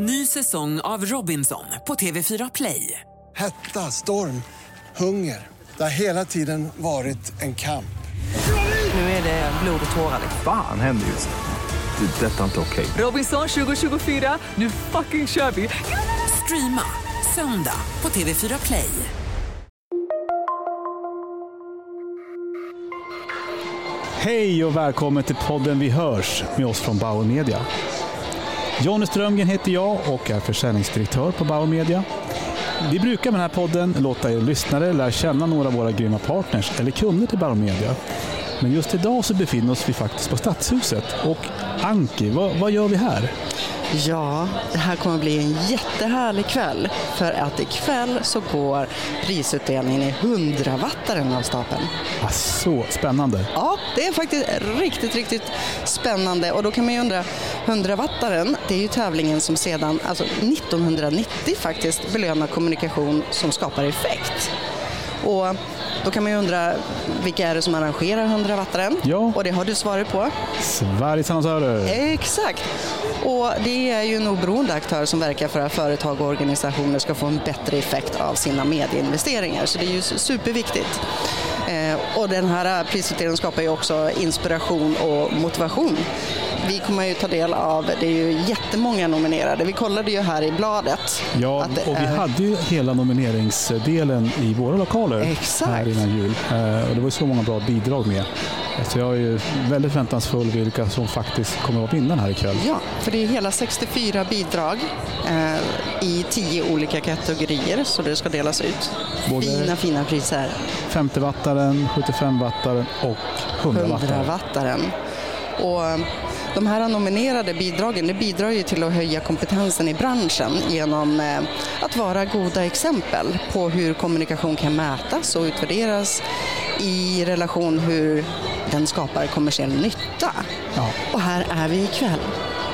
Ny säsong av Robinson på TV4 Play. Hetta, storm, hunger. Det har hela tiden varit en kamp. Nu är det blod och tårar. Fan händer just nu. Det. Detta är inte okej. Robinson 2024, nu fucking kör vi! Streama söndag på TV4 Play. Hej och välkommen till podden Vi hörs med oss från Bauer Media. Jonny Strömgren heter jag och är försäljningsdirektör på Bauer Media. Vi brukar med den här podden låta er lyssnare lära känna några av våra grymma partners eller kunder till Bauer Media. Men just idag så befinner oss vi faktiskt på Stadshuset. Och Anki, vad, vad gör vi här? Ja, det här kommer bli en jättehärlig kväll. För att ikväll så går prisutdelningen i 100-wattaren av stapeln. Ah, så spännande. Ja, det är faktiskt riktigt, riktigt spännande. Och då kan man ju undra, 100-wattaren, det är ju tävlingen som sedan, alltså 1990 faktiskt, belönar kommunikation som skapar effekt. Och då kan man ju undra, vilka är det som arrangerar 100-wattaren? Ja. Och det har du svaret på. Sveriges annonsörer. Exakt. Och det är ju en oberoende aktör som verkar för att företag och organisationer ska få en bättre effekt av sina medieinvesteringar. Så det är ju superviktigt. Eh, och den här prisutdelningen skapar ju också inspiration och motivation. Vi kommer ju ta del av, det är ju jättemånga nominerade. Vi kollade ju här i bladet. Ja, och vi är- hade ju hela nomineringsdelen i våra lokaler Exakt. här innan jul. Eh, Och det var ju så många bra bidrag med. Så jag är ju väldigt förväntansfull vilka som faktiskt kommer att vinna här ikväll. Ja, för det är hela 64 bidrag eh, i 10 olika kategorier så det ska delas ut. Både- Fina, fina priser. 50-wattaren, 75-wattaren och 100-wattaren. 100-wattaren. Och eh, de här nominerade bidragen det bidrar ju till att höja kompetensen i branschen genom eh, att vara goda exempel på hur kommunikation kan mätas och utvärderas i relation hur den skapar kommersiell nytta. Ja. Och här är vi ikväll.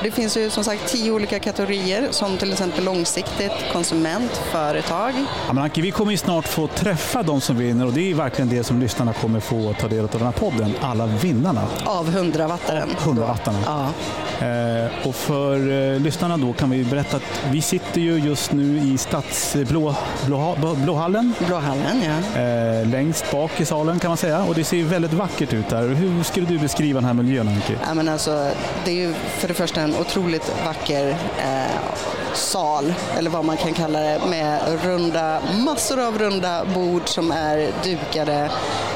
Det finns ju som sagt tio olika kategorier som till exempel långsiktigt, konsument, företag. Ja, men Anki, vi kommer ju snart få träffa de som vinner och det är verkligen det som lyssnarna kommer få ta del av den här podden. Alla vinnarna, Av 100-wattaren. 100-wattarna. Ja. Eh, och för eh, lyssnarna då kan vi berätta att vi sitter ju just nu i Stadsblå blå, blå, Blåhallen. Blåhallen, ja. Eh, längst bak i salen kan man säga. Och det ser ju väldigt vackert ut här. Hur skulle du beskriva den här miljön Anki? Ja, men alltså, det är ju för det första en otroligt vacker eh, sal, eller vad man kan kalla det, med runda, massor av runda bord som är dukade.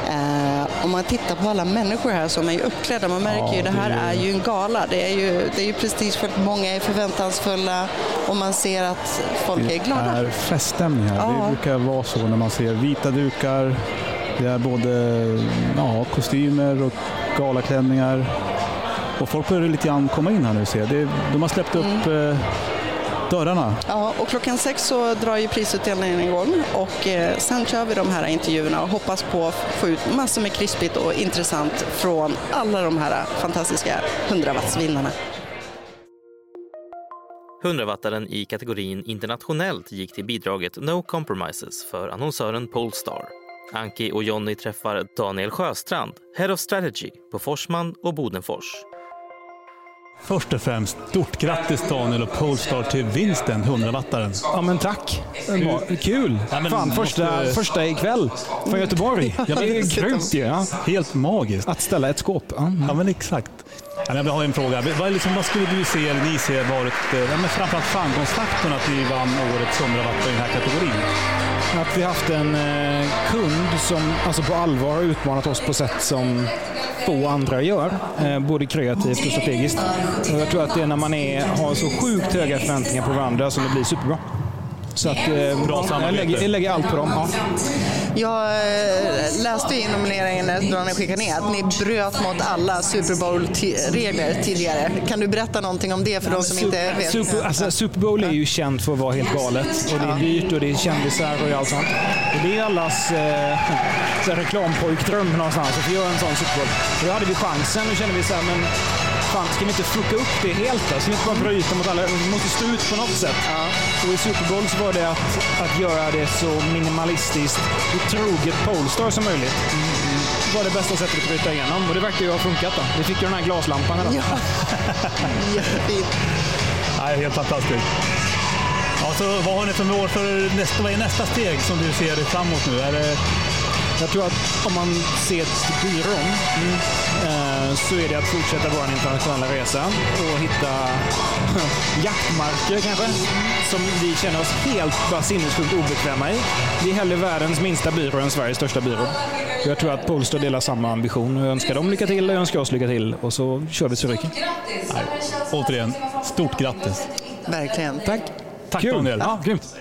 Eh, om man tittar på alla människor här som är uppklädda, man märker Ja, ju det här det är- ju en gala. Det är ju, det är ju prestigefullt, många är förväntansfulla och man ser att folk är glada. är feststämning här. Ja. Det brukar vara så när man ser vita dukar. Det är både ja, kostymer och galaklänningar. Och folk börjar lite grann komma in här nu ser jag. det, De har släppt upp Mm. Dörrarna. Ja, och klockan sex så drar ju prisutdelningen igång och eh, sen kör vi de här intervjuerna och hoppas på att få ut massor med krispigt och intressant från alla de här fantastiska 100-wattsvinnarna. 100-wattaren i kategorin internationellt gick till bidraget No Compromises för annonsören Polestar. Anki och Jonny träffar Daniel Sjöstrand, Head of Strategy på Forsman och Bodenfors. Först och främst, stort grattis Daniel och Polestar till vinsten, 100-wattaren. Ja men tack. Kul. Ja, men Fan, första, måste- första ikväll från Göteborg. Ja, det är grymt ju. Ja. Helt magiskt. Att ställa ett skåp. Ja. Ja, men exakt. Ja, men jag har en fråga. Vad, liksom, vad skulle du se, eller ni se, varit eh, ja, men framförallt framgångsfaktorn att ni vann årets 100-wattare i den här kategorin? Att vi haft en eh, kund som alltså på allvar har utmanat oss på sätt som få andra gör. Eh, både kreativt och strategiskt. Och jag tror att det är när man är, har så sjukt höga förväntningar på varandra som det blir superbra. Så att, eh, ja, jag, lägger, jag lägger allt på dem. Ja. Jag eh, läste i nomineringen när ni skickade ner att ni bröt mot alla Super Bowl-regler tidigare. Kan du berätta någonting om det för de som inte vet? Super, alltså, Super Bowl är ju känt för att vara helt galet. Och det är dyrt och det är kändisar och allt sånt. Och det är allas eh, så här reklampojkdröm någonstans att få göra en sån Super Bowl. Och då hade vi chansen och kände vi så här, men fan, ska vi inte fucka upp det helt då? Ska vi inte bara bryta mot alla? Vi måste stå ut på något sätt. Och i Super Bowl så var det att, att göra det så minimalistiskt och troget Polestar som möjligt. var det bästa sättet att bryta igenom. Och det verkar ju ha funkat då. Vi fick ju den här glaslampan. Eller? Ja. Jättefint. Nej, helt fantastiskt. Ja, så vad har ni för mål för nästa, vad är nästa steg som du ser framåt nu? Är det, Jag tror att om man ser till byrån eh, så är det att fortsätta vår internationella resa och hitta jaktmarker kanske som vi känner oss helt bara sinnessjukt obekväma i. Vi är hellre världens minsta byrå än Sveriges största byrå. Jag tror att Polestar delar samma ambition. Jag önskar dem lycka till och jag önskar oss lycka till och så kör vi så nej, återigen, stort grattis. Verkligen. Tack! Tack Kul. Daniel. Ja, grymt.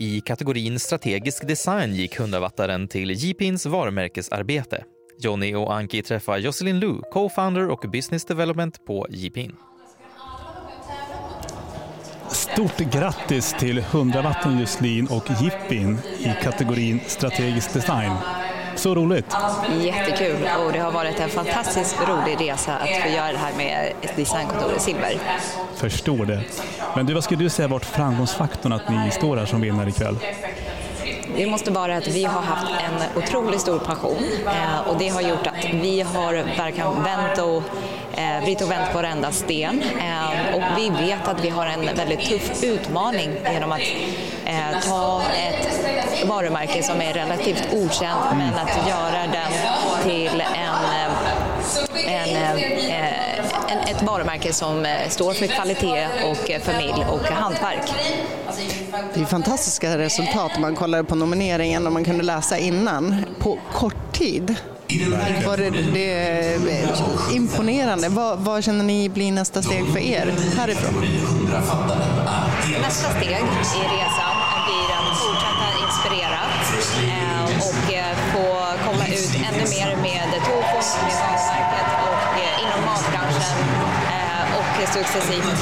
I kategorin strategisk design gick hundravattaren till Jeepins varumärkesarbete. Johnny och Anki träffar Jocelyn Lu, co-founder och business development på Jeepin. Stort grattis till 100 Jocelyn och Jippin i kategorin strategisk design. Så roligt. Jättekul och det har varit en fantastiskt rolig resa att få göra det här med ett designkontor i Silver. Förstår det. Men du, vad skulle du säga varit framgångsfaktorn att ni står här som vinnare ikväll? Det måste vara att vi har haft en otroligt stor passion eh, och det har gjort att vi har verkligen vänt och eh, vridit och vänt på varenda sten eh, och vi vet att vi har en väldigt tuff utmaning genom att eh, ta ett varumärke som är relativt okänt men att göra den till en eh, en, eh, en, ett varumärke som eh, står för kvalitet och eh, familj och hantverk. Det är fantastiska resultat om man kollar på nomineringen och man kunde läsa innan på kort tid. Var det, det är imponerande. Vad, vad känner ni blir nästa steg för er härifrån? Nästa steg i resan blir att fortsätta inspirera eh, och eh, få komma ut ännu mer med Tofos, med varumärket och eh, inom matbranschen och successivt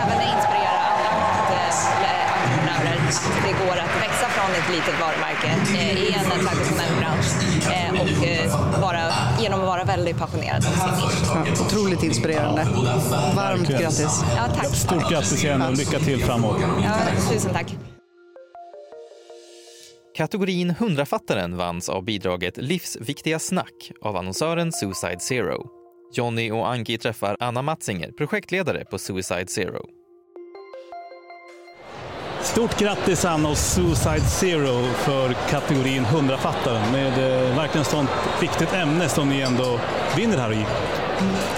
även inspirera andra matentreprenörer att det går att växa från ett litet varumärke eh, i en traditionell bransch eh, och eh, vara, genom att vara väldigt passionerad om sin nisch. Ja, otroligt inspirerande. Varmt Verkligen. grattis. Ja, tack. Stort grattis igen och lycka till framåt. Ja, tusen tack. Kategorin Hundrafattaren vanns av bidraget Livsviktiga snack av annonsören Suicide Zero. Johnny och Anki träffar Anna Matzinger, projektledare på Suicide Zero. Stort grattis Anna och Suicide Zero för kategorin 100-fattaren med eh, verkligen sånt viktigt ämne som ni ändå vinner här i.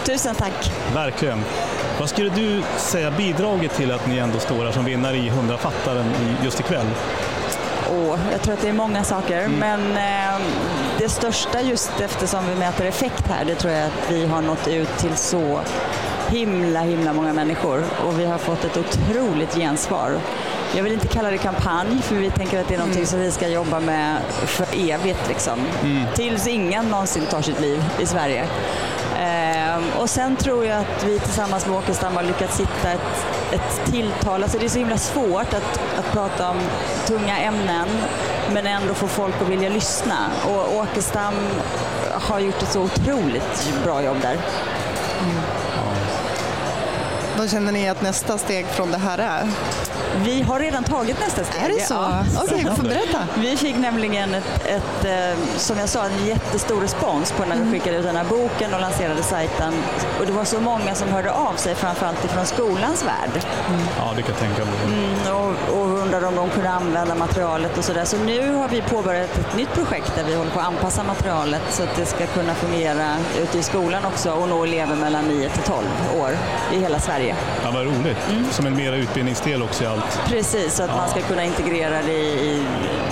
Tusen tack. Verkligen. Vad skulle du säga bidragit till att ni ändå står här som vinnare i 100-fattaren i- just ikväll? Och jag tror att det är många saker, men eh, det största just eftersom vi mäter effekt här, det tror jag att vi har nått ut till så himla, himla många människor och vi har fått ett otroligt gensvar. Jag vill inte kalla det kampanj, för vi tänker att det är någonting som vi ska jobba med för evigt, liksom. tills ingen någonsin tar sitt liv i Sverige. Ehm, och sen tror jag att vi tillsammans med Åkestam har lyckats hitta ett, ett tilltal. Alltså det är så himla svårt att, att prata om tunga ämnen men ändå få folk att vilja lyssna. Och Åkestam har gjort ett så otroligt bra jobb där. Vad känner ni att nästa steg från det här är? Vi har redan tagit nästa steg. Är det så? Ja. Okej, får berätta. Vi fick nämligen ett, ett, eh, som jag sa, en jättestor respons på när vi skickade ut den här boken och lanserade sajten. Och det var så många som hörde av sig, framförallt ifrån skolans värld. Ja, det kan jag tänka mig. Mm, och, och undrade om de kunde använda materialet och sådär. Så nu har vi påbörjat ett nytt projekt där vi håller på att anpassa materialet så att det ska kunna fungera ute i skolan också och nå elever mellan 9 till 12 år i hela Sverige. Ja, vad roligt. Som en mera utbildningsdel också i allt. Precis, så att man ska kunna integrera det i, i,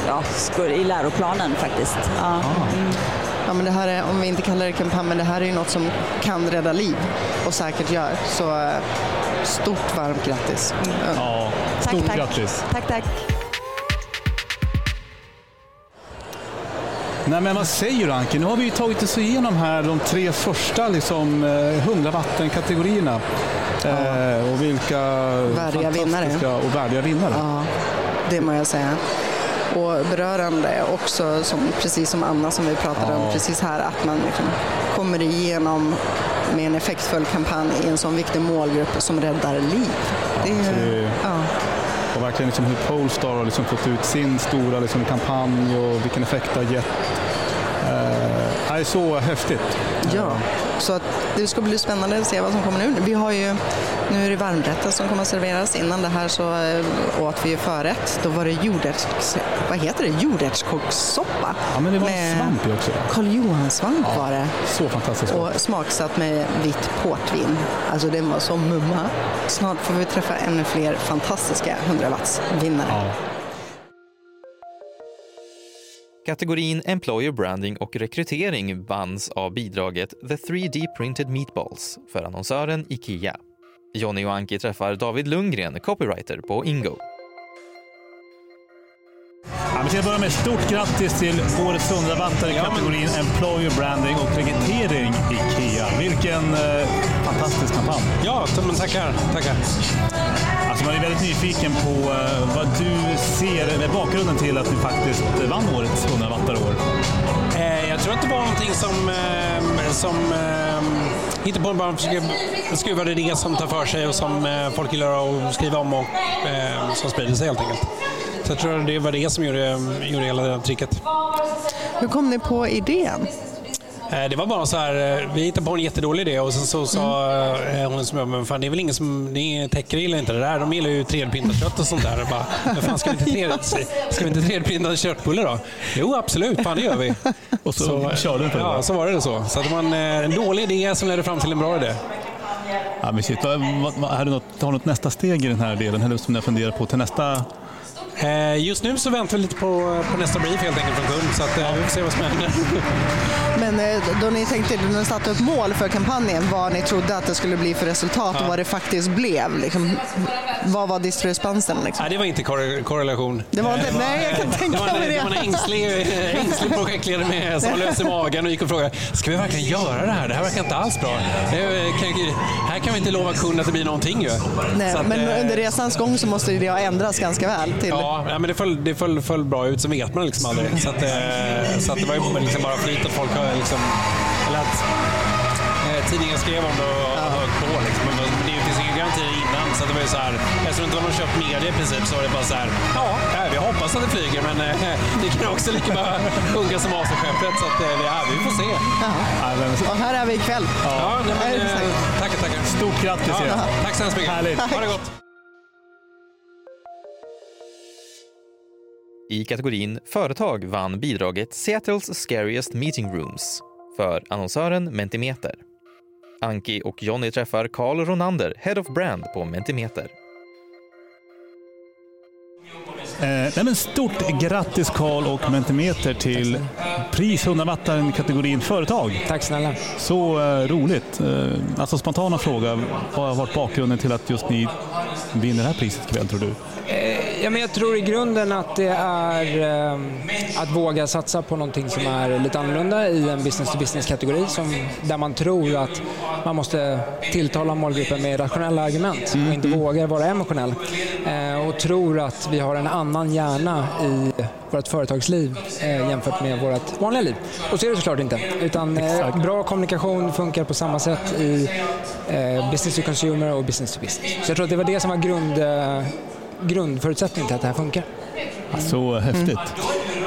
ja, i läroplanen faktiskt. Ja. Ja, men det här är, om vi inte kallar det kampanj, men det här är ju något som kan rädda liv och säkert gör. Så eh, stort varmt grattis. Ja, Tack, stort tack. grattis. Tack, tack. Nej, men vad säger du Anki? Nu har vi ju tagit oss igenom här de tre första liksom, eh, 100 vattenkategorierna. Eh, och vilka Värdiga vinnare. och värdiga vinnare. Ja, det må jag säga. Och berörande också, som, precis som Anna som vi pratade om Ja. precis här, att man liksom kommer igenom med en effektfull kampanj i en sån viktig målgrupp som räddar liv. Det är, det- ja. Och verkligen liksom hur Polestar har liksom fått ut sin stora liksom kampanj och vilken effekt det har gett. Eh, det är så häftigt. Ja, så att det ska bli spännande att se vad som kommer nu. Vi har ju Nu är det varmrätter som kommer att serveras. Innan det här så eh, åt vi ju förrätt. Då var det jordärts... Vad heter det? Jordärtskockssoppa. Ja, men det var Med svamp också. Karl Johan-svamp var det. Så fantastiskt. Och smaksatt med vitt portvin. Alltså den var så mumma. Snart får vi träffa ännu fler fantastiska 100 watts vinnare. Ja. Kategorin Employer Branding och rekrytering vanns av bidraget The 3D Printed Meatballs för annonsören IKEA. Jonny och Anki träffar David Lundgren, copywriter på Ingo. Ja, vi ska börja med stort grattis till årets 100-wattare i kategorin Employer Branding och rekrytering IKEA. Vilken eh, fantastisk kampanj. Ja, men tackar. tackar. Alltså man är väldigt nyfiken på eh, vad du ser med bakgrunden till att ni faktiskt vann årets 100-wattare år. Eh, jag tror att det var någonting som, eh, som eh, inte bara försöker skruva idé som tar för sig och som eh, folk gillar att skriva om och eh, som sprider sig helt enkelt. Så jag tror det var det som gjorde, gjorde hela det tricket. Hur kom ni på idén? Eh, Det var bara så här, eh, vi hittade på en jättedålig idé och sen så sa mm. hon som jobbade, men fan det är väl ingen som, ni täcker gillar inte det där, de gillar ju 3D-printat och sånt där. Jag bara, men fan ska vi inte 3D ska vi inte 3D-printa köttbullar då? Jo absolut, fan det gör vi. Och så, körde du på det? Ja, så var det så. Så det var en, eh, en dålig idé som ledde fram till en bra idé. Ja, men shit. Har du något, har du något nästa steg i den här delen? Eller som ni har funderat på till nästa? Eh, Just nu så väntar vi lite på, på nästa brief helt enkelt från kund, så att, eh, vi får se vad som händer. Men eh, då ni tänkte, då ni satte upp mål för kampanjen, vad ni trodde att det skulle bli för resultat och vad det faktiskt blev. Liksom, vad var diskresponsen? Liksom? Nej, det var inte korre- korrelation. Det var inte- Eh, nej, jag kan det tänka var en, mig det. Det var en ängslig, ängslig projektledare med, som var lös i magen och gick och frågade Ska vi verkligen göra det här? Det här verkar inte alls bra. Kan, här kan vi inte lova kunden att det blir någonting ju. Nej, att, men under resans gång så måste det ha ändrats ganska väl. Till. Ja, ja, men det föll, det föll, föll bra ut, så vet man liksom aldrig. Så, att, eh, så att det var ju liksom bara flyt att folk har liksom... Eller att eh, tidningen skrev om det och ja. hög på. Liksom. Men, men det finns inga garantier innan. Så att det var ju så här, eftersom det inte var någon köpt media i princip så var det bara så här, ja, ja, vi hoppas att det flyger men eh, det kan också lika bara sjunka som Vasaskeppet. Så att, eh, ja, vi får se. Och här är vi ikväll. Ja, nej, men, Ja, eh, tackar, tackar. Stort grattis Ja, tack så hemskt mycket. Härligt. Ha det gott. I kategorin Företag vann bidraget Seattles Scariest Meeting Rooms för annonsören Mentimeter. Anki och Jonny träffar Carl Ronander, Head of Brand på Mentimeter. Eh, nej men stort grattis Karl och Mentimeter till pris 100-wattaren i kategorin företag. Tack snälla. Så eh, roligt. Eh, alltså spontana fråga, vad har varit bakgrunden till att just ni vinner det här priset ikväll tror du? Ja, men jag tror i grunden att det är eh, att våga satsa på någonting som är lite annorlunda i en business-to-business-kategori där man tror att man måste tilltala målgruppen med rationella argument och inte vågar vara emotionell. Eh, och tror att vi har en annan hjärna i vårt företagsliv eh, jämfört med vårt vanliga liv. Och så är det såklart inte. Utan eh, bra kommunikation funkar på samma sätt i business to consumer och business to business. Så jag tror att det var det som var grund, grundförutsättningen till att det här funkar. Så häftigt.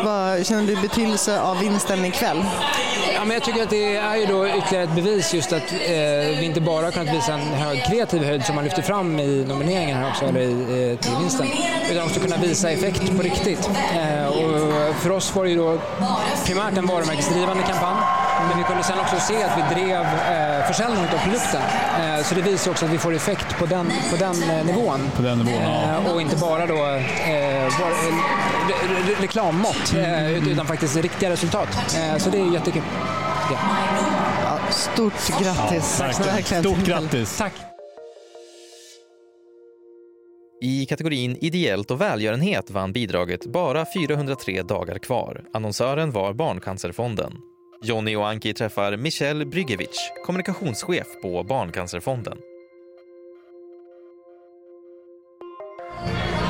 Vad känner du betydelse av vinsten ikväll? Ja, men jag tycker att det är ju då ytterligare ett bevis just att eh, vi inte bara har kunnat visa en hög kreativ höjd som man lyfter fram i nomineringen här också, eller i, eh, till vinsten, utan också kunna visa effekt på riktigt. Eh, och för oss var det ju då primärt en varumärkesdrivande kampanj, men vi kunde sen också se att vi drev eh, försäljningen av produkten. Eh, så det visar också att vi får effekt på den, på den eh, nivån. På den nivån, ja. Eh, och inte bara då eh, var, re, re, reklammått, eh, utan faktiskt riktiga resultat. Eh, så det är jättekul. Ja. Ja, stort grattis. Ja, verkligen. Stort grattis. Tack. I kategorin Ideellt och välgörenhet vann bidraget Bara 403 dagar kvar. Annonsören var Barncancerfonden. Jonny och Anki träffar Michel Brygevich, kommunikationschef på Barncancerfonden.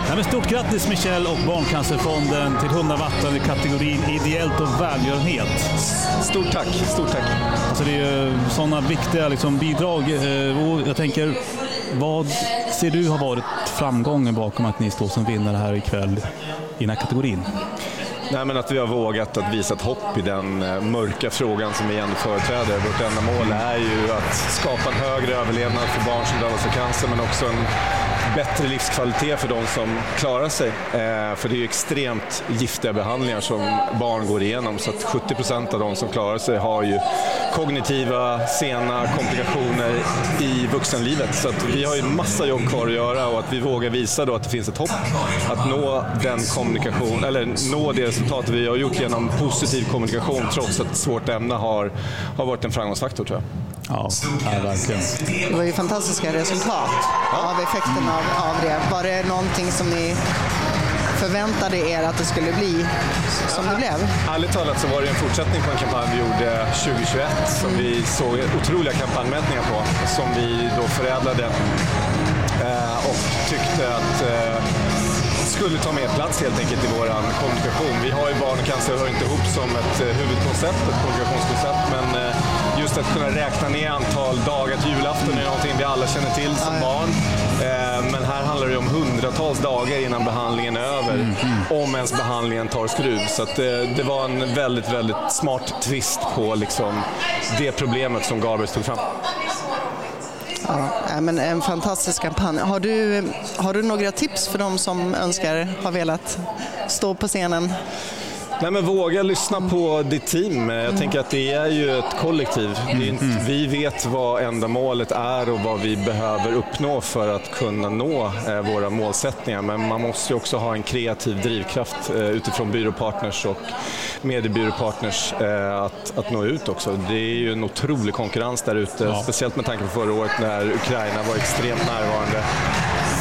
Ja, men stort grattis Michel och Barncancerfonden till 100 wattaren i kategorin ideellt och välgörenhet. Stort tack, stort tack. Alltså det är ju sådana viktiga liksom, bidrag. eh, Och jag tänker, vad ser du har varit framgången bakom att ni står som vinnare här ikväll i den här kategorin? Nej, men att vi har vågat att visa ett hopp i den eh, mörka frågan som vi ändå företräder. Vårt enda mål är ju att skapa en högre överlevnad för barn som drabbas av cancer men också en bättre livskvalitet för de som klarar sig. Eh, för det är ju extremt giftiga behandlingar som barn går igenom så att 70 procent av de som klarar sig har ju kognitiva, sena komplikationer i vuxenlivet. Så att vi har ju massa jobb kvar att göra och att vi vågar visa då att det finns ett hopp att nå den kommunikation, eller nå det resultat vi har gjort genom positiv kommunikation trots att ett svårt ämne har, har varit en framgångsfaktor tror jag. Ja, ja verkligen. Det var ju fantastiska resultat av effekten av, av det. Var det någonting som ni förväntade er att det skulle bli som det blev? Ärligt talat så var det en fortsättning på en kampanj vi gjorde 2021 som vi såg otroliga kampanjmätningar på som vi då förädlade eh, och tyckte att eh, skulle ta mer plats helt enkelt i vår kommunikation. Vi har ju barn och cancer hör inte ihop som ett eh, huvudkoncept, ett kommunikationskoncept, men eh, just att kunna räkna ner antal dagar till julafton är någonting vi alla känner till som barn. Eh, men här handlar det om hundratals dagar innan behandlingen är över, Mm, om ens behandlingen tar skruv. Så det, det var en väldigt, väldigt smart twist på liksom det problemet som Garbers tog fram. Ja, men en fantastisk kampanj. Har du, har du några tips för de som önskar, har velat stå på scenen? Nej, men våga lyssna på ditt team. Jag tänker att det är ju ett kollektiv. Inte, vi vet vad ändamålet är och vad vi behöver uppnå för att kunna nå eh, våra målsättningar. Men man måste ju också ha en kreativ drivkraft eh, utifrån byråpartners och mediebyråpartners eh, att, att nå ut också. Det är ju en otrolig konkurrens där ute, Ja. speciellt med tanke på förra året när Ukraina var extremt närvarande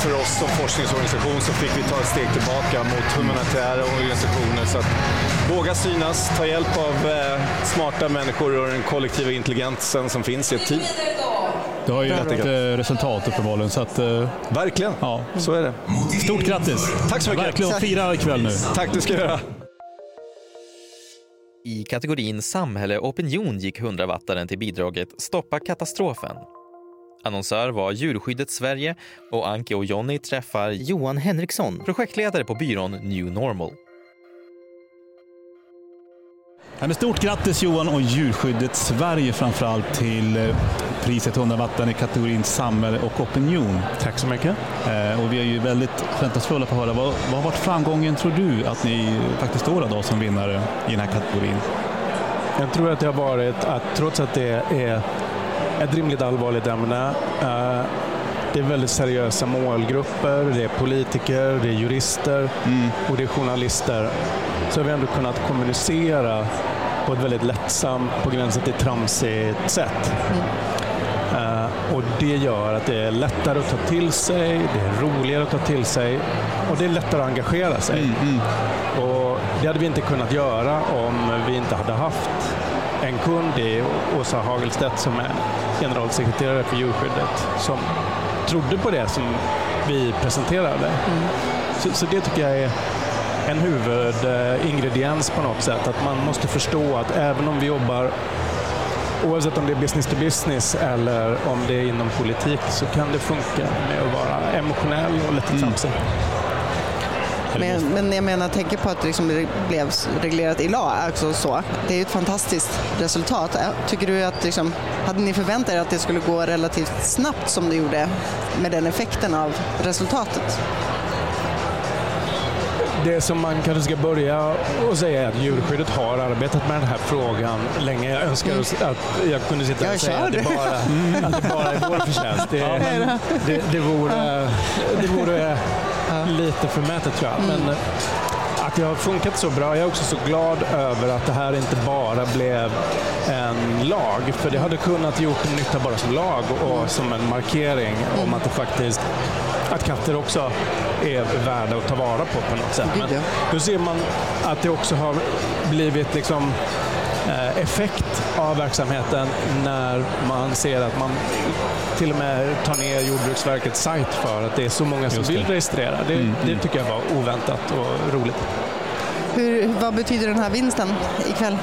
för oss som forskningsorganisation så fick vi ta ett steg tillbaka mot humanitära organisationer. Så att våga synas, ta hjälp av eh, smarta människor och den kollektiva intelligensen som finns i ett team. Du har ju Helt ett enkelt. eh, resultat uppenbarligen. Så att, eh, Verkligen, ja. så är det. Stort grattis! Tack så mycket. Verkligen, fira ikväll nu. Tack, det ska jag göra. I kategorin Samhälle och opinion gick 100-wattaren till bidraget Stoppa katastrofen. Annonsör var Djurskyddet Sverige och Anke och Jonny träffar Johan Henriksson, projektledare på byrån New Normal. Ja, stort grattis Johan och Djurskyddet Sverige framförallt till eh, priset 100 vatten i kategorin samhälle och opinion. Tack så mycket. Eh, och vi är ju väldigt förväntansfulla på att höra vad, vad har varit framgången tror du att ni faktiskt står idag som vinnare i den här kategorin? Jag tror att det har varit att trots att det är ett rimligt allvarligt ämne, eh, det är väldigt seriösa målgrupper, det är politiker, det är jurister och det är journalister, så har vi ändå kunnat kommunicera på ett väldigt lättsamt, på gränsen till tramsigt sätt. Eh, och det gör att det är lättare att ta till sig, det är roligare att ta till sig och det är lättare att engagera sig. Och det hade vi inte kunnat göra om vi inte hade haft en kund i Åsa Hagelstedt som är generalsekreterare för djurskyddet som trodde på det som vi presenterade. Så, så det tycker jag är en huvudingrediens på något sätt. Att man måste förstå att även om vi jobbar Oavsett om det är business to business eller om det är inom politik så kan det funka med att vara emotionell och lite tramsig. Men, men jag menar, tänker på att det liksom blev reglerat i lag. Alltså så. Det är ju ett fantastiskt resultat. Tycker du att, liksom, hade ni förväntat er att det skulle gå relativt snabbt som det gjorde med den effekten av resultatet? Det som man kanske ska börja och säga är att djurskyddet har arbetat med den här frågan länge. Jag önskar att jag kunde sitta Jag och säga att det, det. bara, att det bara är vår förtjänst. Det, det, det vore, det vore lite förmätet tror jag. Men att det har funkat så bra. Jag är också så glad över att det här inte bara blev en lag. För det hade kunnat gjort nytta bara som lag och som en markering om att det faktiskt att katter också är värda att ta vara på på något sätt. Men då ser man att det också har blivit liksom eh, effekt av verksamheten när man ser att man till och med tar ner Jordbruksverkets sajt för att det är så många som vill registrera. Det, Mm, det mm. tycker jag var oväntat och roligt. Hur, vad betyder den här vinsten ikväll?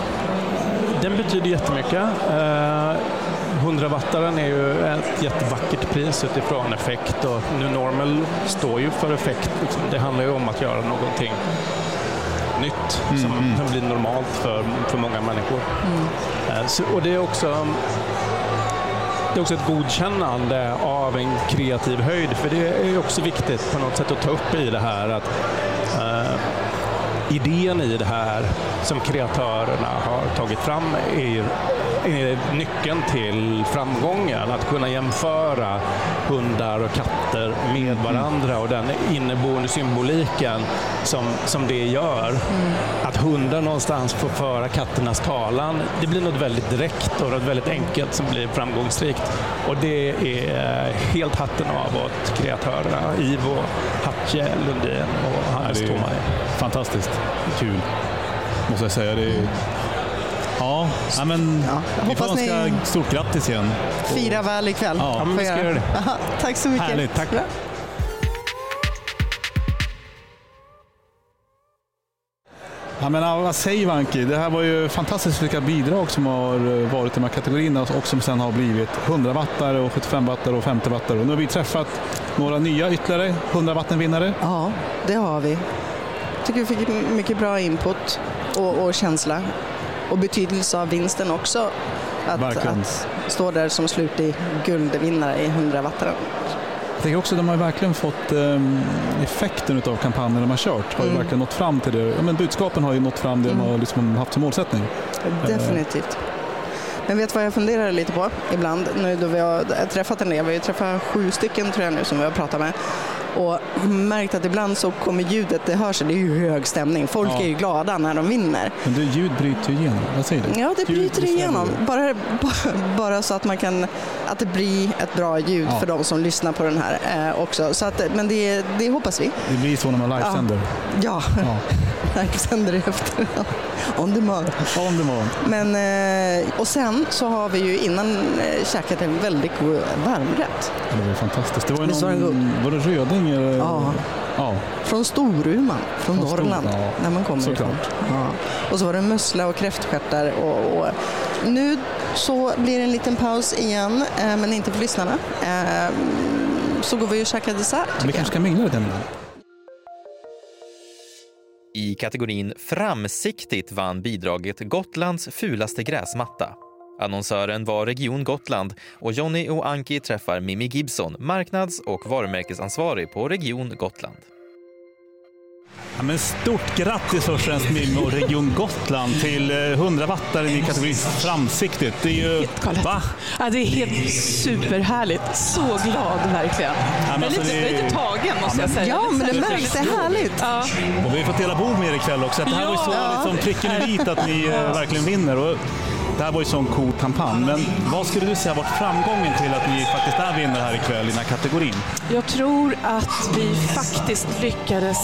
Den betyder jättemycket. Eh, 100-wattaren är ju ett jättevackert pris utifrån effekt och nu Normal står ju för effekt. Det handlar ju om att göra någonting nytt som, mm. som blir normalt för, för många människor. Eh, Så, och det är också det är också ett godkännande av en kreativ höjd, för det är också viktigt på något sätt att ta upp i det här att eh, idén i det här som kreatörerna har tagit fram är, ju- är nyckeln till framgången. Att kunna jämföra hundar och katter med varandra och den inneboende symboliken som, som det gör. Att hundar någonstans får föra katternas talan. Det blir något väldigt direkt och något väldigt enkelt som blir framgångsrikt. Och det är helt hatten av åt kreatörerna. Ivo, Hatje, Lundin och Hannes ju Tomaj. Fantastiskt kul, måste jag säga. Det är... Ja, ja, men vi hoppas får önska ni- stort grattis igen. Fira väl ikväll. Ja, får men vi ska jag göra det. Aha, tack så mycket. Härligt, tack. Bra. Ja, men ja, vad säger Vanki? Det här var ju fantastiskt vilka bidrag som har eh, varit i de här kategorierna och som sen har blivit 100 wattare och 75 wattare och 50 wattare. Och nu har vi träffat några nya ytterligare 100 vattenvinnare. Ja, det har vi. tycker vi fick mycket bra input och, och känsla. Och betydelse av vinsten också. Att, att stå där som slutlig guldvinnare i 100 wattaren. Jag tänker också att de har verkligen fått eh, effekten av kampanjen de har kört. Har ju Mm. verkligen nått fram till det. Ja, men budskapen har ju nått fram det de Mm. har liksom haft som målsättning. Definitivt. Men vet vad jag funderar lite på ibland nu då vi har träffat en del. Vi har träffat sju stycken tror jag nu som vi har pratat med. Och märkt att ibland så kommer ljudet, det hörs, det är ju hög stämning. Folk Ja. är ju glada när de vinner. Men det ljud bryter ju igenom. Vad säger du? Ja, det Ljud bryter igenom. Bara, bara, så att man kan, att det blir ett bra ljud Ja. för de som lyssnar på den här eh, också. Så att, men det, det hoppas vi. Det blir så när man livesänder. Ja, Ja. livesänder efter. On demand. On demand. Men, eh, och sen så har vi ju innan eh, käkat en väldigt god varmrätt. Ja, Det var fantastiskt. Det var ju någon, var det röding? Eller? Ja. ja. Från Storuman, från, Från Stor- Norrland, ja, när man kommer ifrån. Ja. Och så var det mussla och kräftstjärtar. Och, och nu så blir det en liten paus igen, eh, men inte för lyssnarna. Eh, så går vi och käkar dessert. Vi kanske ska mingla lite innan. I kategorin Framsiktigt vann bidraget Gotlands fulaste gräsmatta. Annonsören var Region Gotland och Jonny och Anki träffar Mimmi Gibson, marknads och varumärkesansvarig på Region Gotland. Ja, men stort grattis först och främst Mimmi och Region Gotland till eh, 100 wattare i kategorin Framsiktigt. Det är ju... Va? Ja, det är helt superhärligt. Så glad verkligen. men jag är alltså, lite, det- lite tagen måste jag säga. Ja, men det märks. Det är härligt. Ja. Och vi har fått dela bord med er ikväll också. Det här var ju så Ja. liksom, pricken i vit att ni eh, verkligen vinner. Och det här var ju sån cool kampanj. Men vad skulle du säga varit framgången till att ni faktiskt är vinnare här ikväll i den här kategorin? Jag tror att vi faktiskt lyckades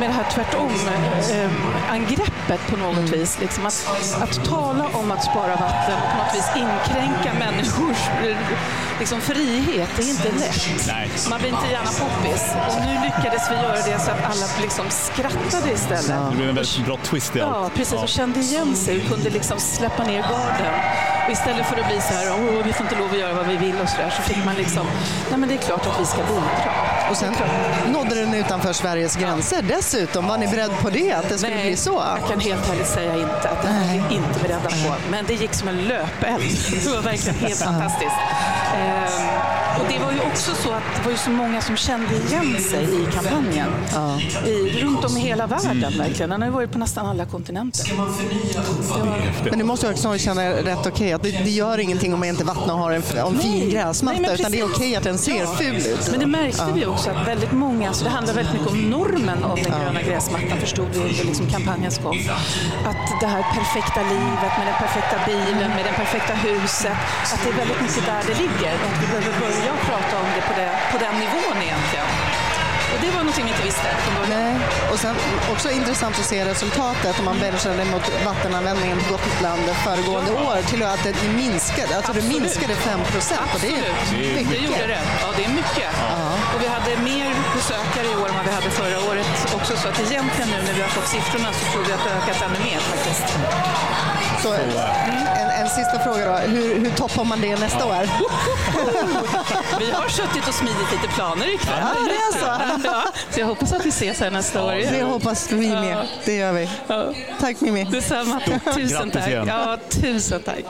med det här tvärtom-angreppet på något Mm. vis. Liksom att, att tala om att spara vatten på något vis inkränka människors eh, liksom, frihet, är inte lätt. Nej. Man blir inte gärna poppis. Och nu lyckades vi göra det så att alla liksom skrattade istället. Det blev en väldigt bra twist i allt. Ja, precis. Och kände igen sig och kunde liksom släppa ner garden. Och istället för att bli så här, Åh, vi får inte lov att göra vad vi vill och så där, så fick man liksom, nej men det är klart att vi ska bidra. Och sen nådde den utanför Sveriges gränser dessutom. Var ni beredd på det, att det skulle Nej, bli så? jag kan helt ärligt säga inte att det var vi inte beredda på. Men det gick som en löpeld. Det var verkligen helt fantastiskt. Ehm, och det var ju också så att det var ju så många som kände igen sig i kampanjen. I, runt om i hela världen verkligen. Den har ju varit på nästan alla kontinenter. Var, Men du måste ju också känna rätt okej att det, det gör ingenting om man inte vattnar och har en, en fin gräsmatta nej, utan det är okej att den ser Ja. ful ut. Men det märkte Ja. vi också att väldigt många, så det handlar väldigt mycket om normen av den gröna gräsmattan förstod vi under liksom kampanjens gång. Att det här perfekta livet med den perfekta bilen, med det perfekta huset, att det är väldigt mycket där det ligger. Och vi behöver börja prata om det på, det på den nivån egentligen. Och det var någonting vi inte visste. Nej, och sen också intressant att se resultatet om man benchade mot vattenanvändningen på Gotland föregående år till att det minskade, alltså det minskade 5 procent och det är mycket. det gjorde det. Ja, det är mycket. Och vi hade mer besökare i år än vad vi hade förra året också. Så att egentligen nu när vi har fått siffrorna så tror vi att det har ökat ännu mer faktiskt. Så, en, en sista fråga då, hur, hur toppar man det nästa år? Vi har suttit och smidit lite planer ikväll. Ja, det är så. Ja, så jag hoppas att vi ses här nästa år. Det hoppas vi med. Det gör vi. Tack Mimmi. Detsamma. Stort Tusen tack. igen. Ja, tusen tack.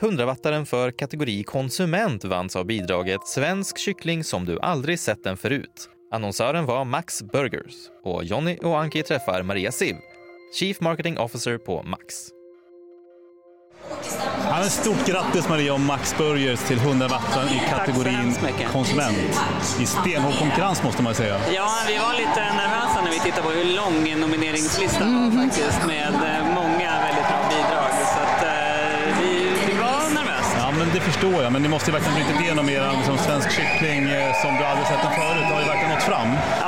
100-wattaren för kategori konsument vanns av bidraget Svensk kyckling som du aldrig sett den förut. Annonsören var Max Burgers och Jonny och Anki träffar Maria Siv, Chief Marketing Officer på Max. Ja, stort grattis Maria och Max Burgers till 100 watten i kategorin konsument. I stenhård konkurrens måste man säga. Ja, vi var lite nervösa när vi tittade på hur lång nomineringslistan var faktiskt med eh, många väldigt bra bidrag. Så att, eh, vi, vi var nervösa. Ja, men det förstår jag. Men ni måste ju verkligen brutit igenom er liksom, svensk kyckling eh, som du aldrig sett den förut. Det har ju verkligen nått fram. Eh,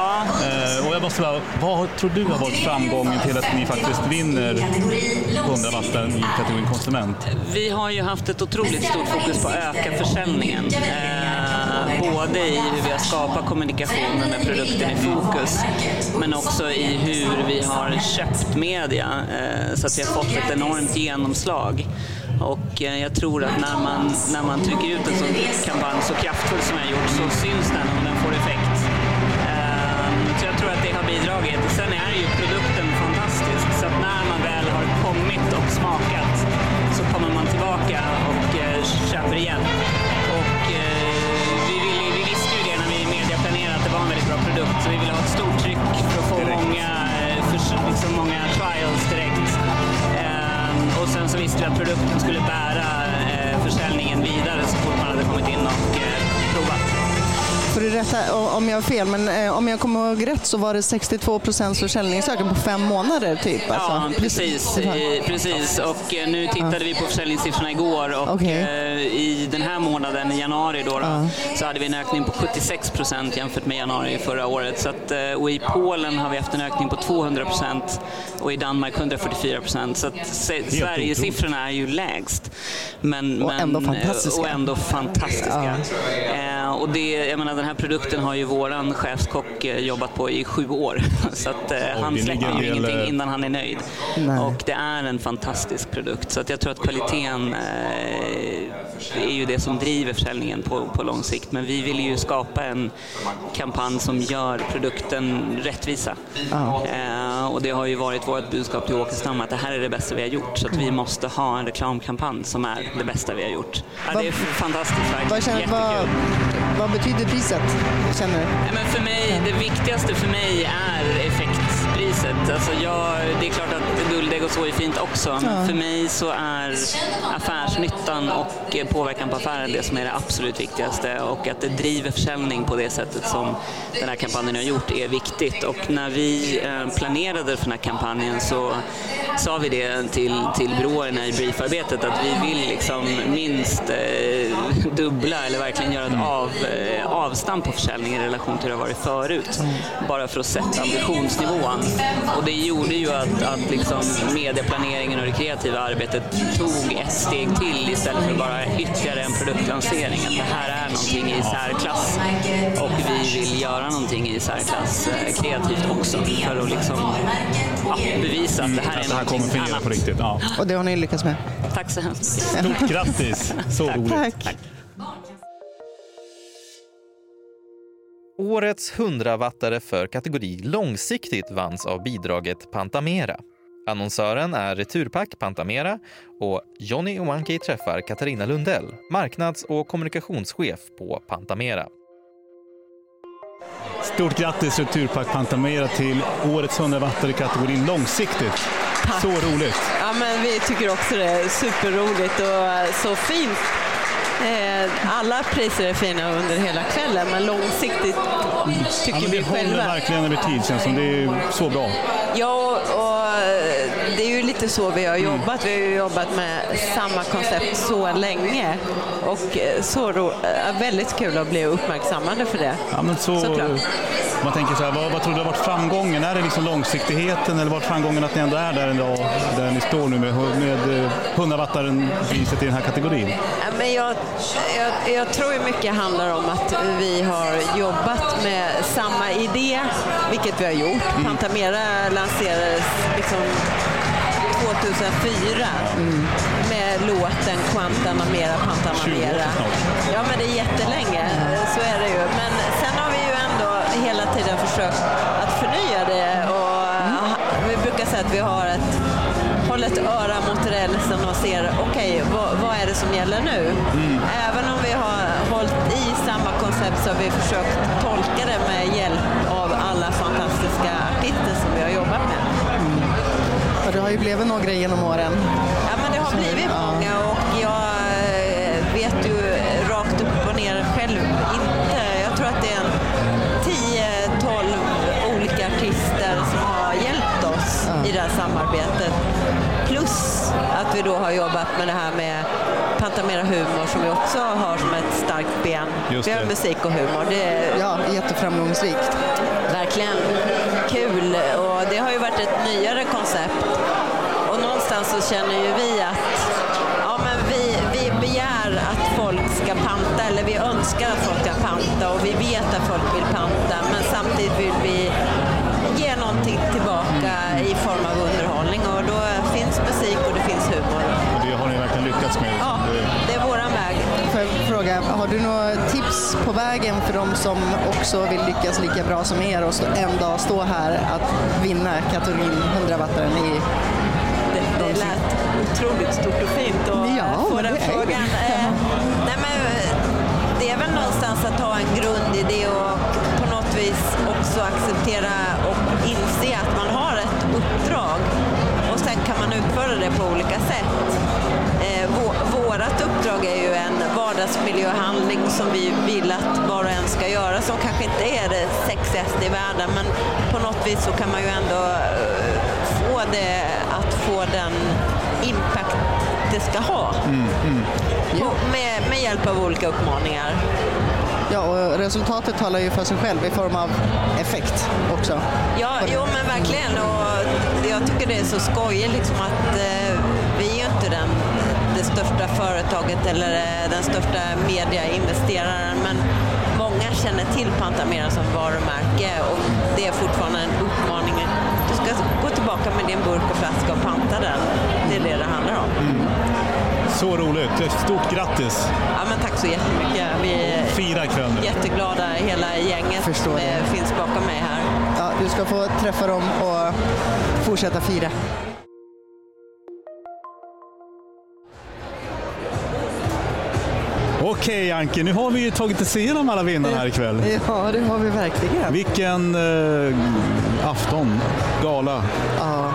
och jag måste bara, vad tror du har varit framgången till att ni faktiskt vinner 100 vatten i kategorin konsument? Vi har ju haft ett otroligt stort fokus på att öka försäljningen. Eh, både i hur vi har skapat kommunikationen med produkten i fokus, men också i hur vi har köpt media eh, så att vi har fått ett enormt genomslag. Och eh, jag tror att när man, när man trycker ut en sån kampanj så kraftfull som jag gjort så syns den och den får effekt. Rätta om jag har fel, men eh, om jag kommer ihåg rätt så var det 62 procents försäljningsökning på fem månader typ. Ja, Alltså. precis. Eh, precis. Och eh, nu tittade vi på försäljningssiffrorna igår och eh, i den här månaden, i januari, då, då, så hade vi en ökning på 76 procent jämfört med januari förra året. Så att, eh, och i Polen har vi haft en ökning på 200 procent och i Danmark 144 procent. Så Sverigesiffrorna är ju lägst. Men, Och men, ändå fantastiska. Och ändå fantastiska. Eh, och det, jag menar, den här produkten har ju våran chefskock eh, jobbat på i sju år. Så att, eh, han släpper ju ingenting eh, innan han är nöjd. Nej. Och det är en fantastisk produkt. Så att jag tror att kvaliteten eh, är ju det som driver försäljningen på, på lång sikt. Men vi vill ju skapa en kampanj som gör produkten rättvisa. Ja. Eh, och det har ju varit vårt budskap till Åkestam att det här är det bästa vi har gjort. Så att vi måste ha en reklamkampanj som är det bästa vi har gjort. Ja, det är fantastiskt verkligen. Jättekul vad betyder priset? Känner du? Nej, men för mig, det viktigaste för mig är effektpriset. Alltså jag, det är klart att guldägg och så är fint också, Ja. för mig så är affärsnyttan och eh, påverkan på affären det som är det absolut viktigaste och att det driver försäljning på det sättet som den här kampanjen har gjort är viktigt. Och när vi eh, planerade för den här kampanjen så sa vi det till, till byråerna i briefarbetet att vi vill liksom minst eh, dubbla eller verkligen göra ett av, eh, avstamp på försäljning i relation till hur det har varit förut. Bara för att sätta ambitionsnivån. Och det gjorde ju att, att liksom medieplaneringen och det kreativa arbetet tog ett steg till istället för bara ytterligare en produktlansering. Att det här är någonting i särklass och vi vill göra någonting i särklass eh, kreativt också för att liksom, ja, bevisa att det här är Att det här kommer fungera annat. på riktigt. Ja. Och det har ni lyckats med? Tack så hemskt mycket. Stort grattis! Så roligt. Tack. Årets 100-wattare för kategori långsiktigt vanns av bidraget Pantamera. Annonsören är Returpack Pantamera och Johnny Owanki träffar Katarina Lundell, marknads och kommunikationschef på Pantamera. Stort grattis Returpack Pantamera till årets 100 wattare i kategorin långsiktigt. Så roligt! Ja, men vi tycker också det är superroligt och så fint. Eh, Alla priser är fina under hela kvällen, men långsiktigt tycker Ja, men vi det håller själva. verkligen över tid känns som. Det är så bra. Ja, och lite så vi har jobbat. Vi har ju jobbat med samma koncept så länge och så ro, eh, väldigt kul att bli uppmärksammade för det. Ja, men så, Såklart. man tänker så här, vad, vad tror du har varit framgången? Är det liksom långsiktigheten eller varit framgången att ni ändå är där idag, där ni står nu med, med eh, 100 wattaren priset i den här kategorin? Ja, Men jag, jag, jag tror mycket handlar om att vi har jobbat med samma idé, vilket vi har gjort. Pantamera lanserades liksom 2004 med låten Quantanamera Pantamera. 20 år snart. Ja, men det är jättelänge, så är det ju. försökt att förnya det. Och Vi brukar säga att vi har ett håller ett öra mot rälsen och ser okej, okay, vad, vad, är det som gäller nu? Mm. Även om vi har hållit i samma koncept så har vi försökt tolka det med hjälp av alla fantastiska artister som vi har jobbat med. Ja, det har ju blivit några genom åren. Ja, men det har blivit många och jag eh, vet ju rakt upp och ner själv inte. Jag tror att det är en 10-12 olika artister som har hjälpt oss ja. i det här samarbetet. Plus att vi då har jobbat med det här med Pantamera humor som vi också har som ett starkt ben. vi har musik och humor. Det är ja, jätteframgångsrikt. Verkligen kul och det har ju varit ett nyare koncept. Och någonstans så känner ju vi att ja, men vi, vi begär att folk ska panta, eller vi önskar att folk ska panta och vi vet att folk vill panta, men samtidigt vill vi ge någonting tillbaka i form av underhållning och då finns musik och det finns humor. Och det har ni verkligen lyckats med? Fråga, har du några tips på vägen för de som också vill lyckas lika bra som er och en dag stå här att vinna Katorin 100-wattaren i det, det lät otroligt stort och fint att ja, få den frågan. Eh, nej men, det är väl någonstans att ha en grundidé och på något vis också acceptera och inse att man har ett uppdrag och sen kan man utföra det på olika sätt. Vårat uppdrag är ju en vardagsmiljöhandling som vi vill att var och en ska göra som kanske inte är det sexigaste i världen men på något vis så kan man ju ändå eh, få det att få den impact det ska ha. Mm, mm. Med, med hjälp av olika uppmaningar. Ja, och resultatet talar ju för sig själv i form av effekt också. Ja, jo men verkligen. Och jag tycker det är så skojigt liksom att eh, vi är ju inte den, det största företaget eller eh, den största mediainvesteraren, men många känner till Pantamera som varumärke och det är fortfarande en uppmaning. Du ska gå tillbaka med din burk och flaska och panta den. Det är det det handlar om. Mm. Så roligt. Stort grattis! Ja, men tack så jättemycket. Vi är Fira ikväll. jätteglada, hela gänget som finns bakom mig här. Ja, du ska få träffa dem och fortsätta fira. Okej Anke, nu har vi ju tagit oss igenom alla vinnarna här ikväll. Ja, det har vi verkligen. Vilken eh, afton, gala. Ja,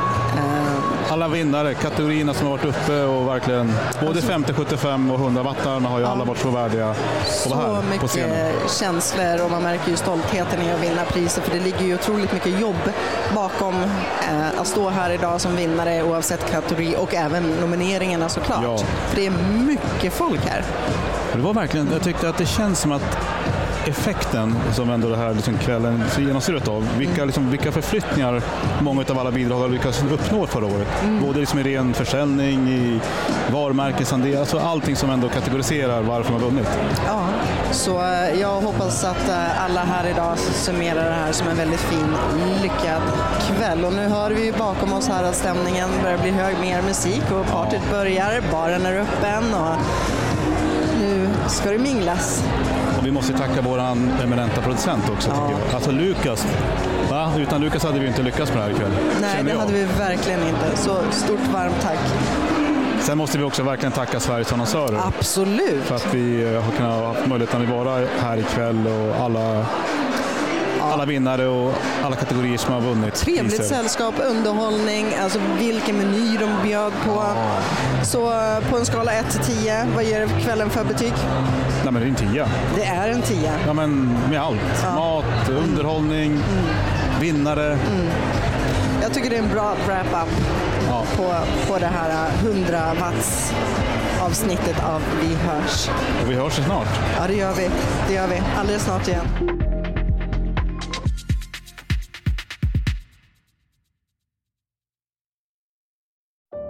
alla vinnare, kategorierna som har varit uppe och verkligen både 50, 75 och 100 wattarna har ju alla varit så värdiga att vara här på scenen. Så mycket känslor och man märker ju stoltheten i att vinna priser för det ligger ju otroligt mycket jobb bakom eh, att stå här idag som vinnare oavsett kategori och även nomineringarna såklart. Ja. För det är mycket folk här. Det var verkligen, jag tyckte att det känns som att effekten som ändå det här liksom kvällen genomsyrat av. Vilka, liksom, vilka förflyttningar många av alla bidrag har lyckats uppnå förra året. Mm. Både liksom i ren försäljning, i varumärkesandel, alltså allting som ändå kategoriserar varför man vunnit. Ja, så eh, jag hoppas att eh, alla här idag summerar det här som en väldigt fin, lyckad kväll. Och nu hör vi bakom oss här att stämningen börjar bli hög, mer musik och partyt börjar, baren är öppen och ska det minglas. Och vi måste tacka vår eminenta producent också. Ja. Alltså Lukas. Va? Utan Lukas hade vi inte lyckats med det här ikväll. Nej, det hade vi verkligen inte. Så stort varmt tack. Sen måste vi också verkligen tacka Sveriges annonsörer. Absolut. För att vi har kunnat ha möjligheten att vara här ikväll och alla alla vinnare och alla kategorier som har vunnit. Trevligt priser. sällskap, underhållning, alltså vilken meny de bjöd på. Ja. Så eh, på en skala 1 till 10, vad ger kvällen för betyg? Nej men det är en 10. Det är en 10? Ja men med allt. Ja. Mat, underhållning, mm. vinnare. Mm. Jag tycker det är en bra wrap-up ja. på, på det här 100 eh, watts avsnittet av Vi hörs. Och vi hörs snart. Ja det gör vi. Det gör vi. Alldeles snart igen.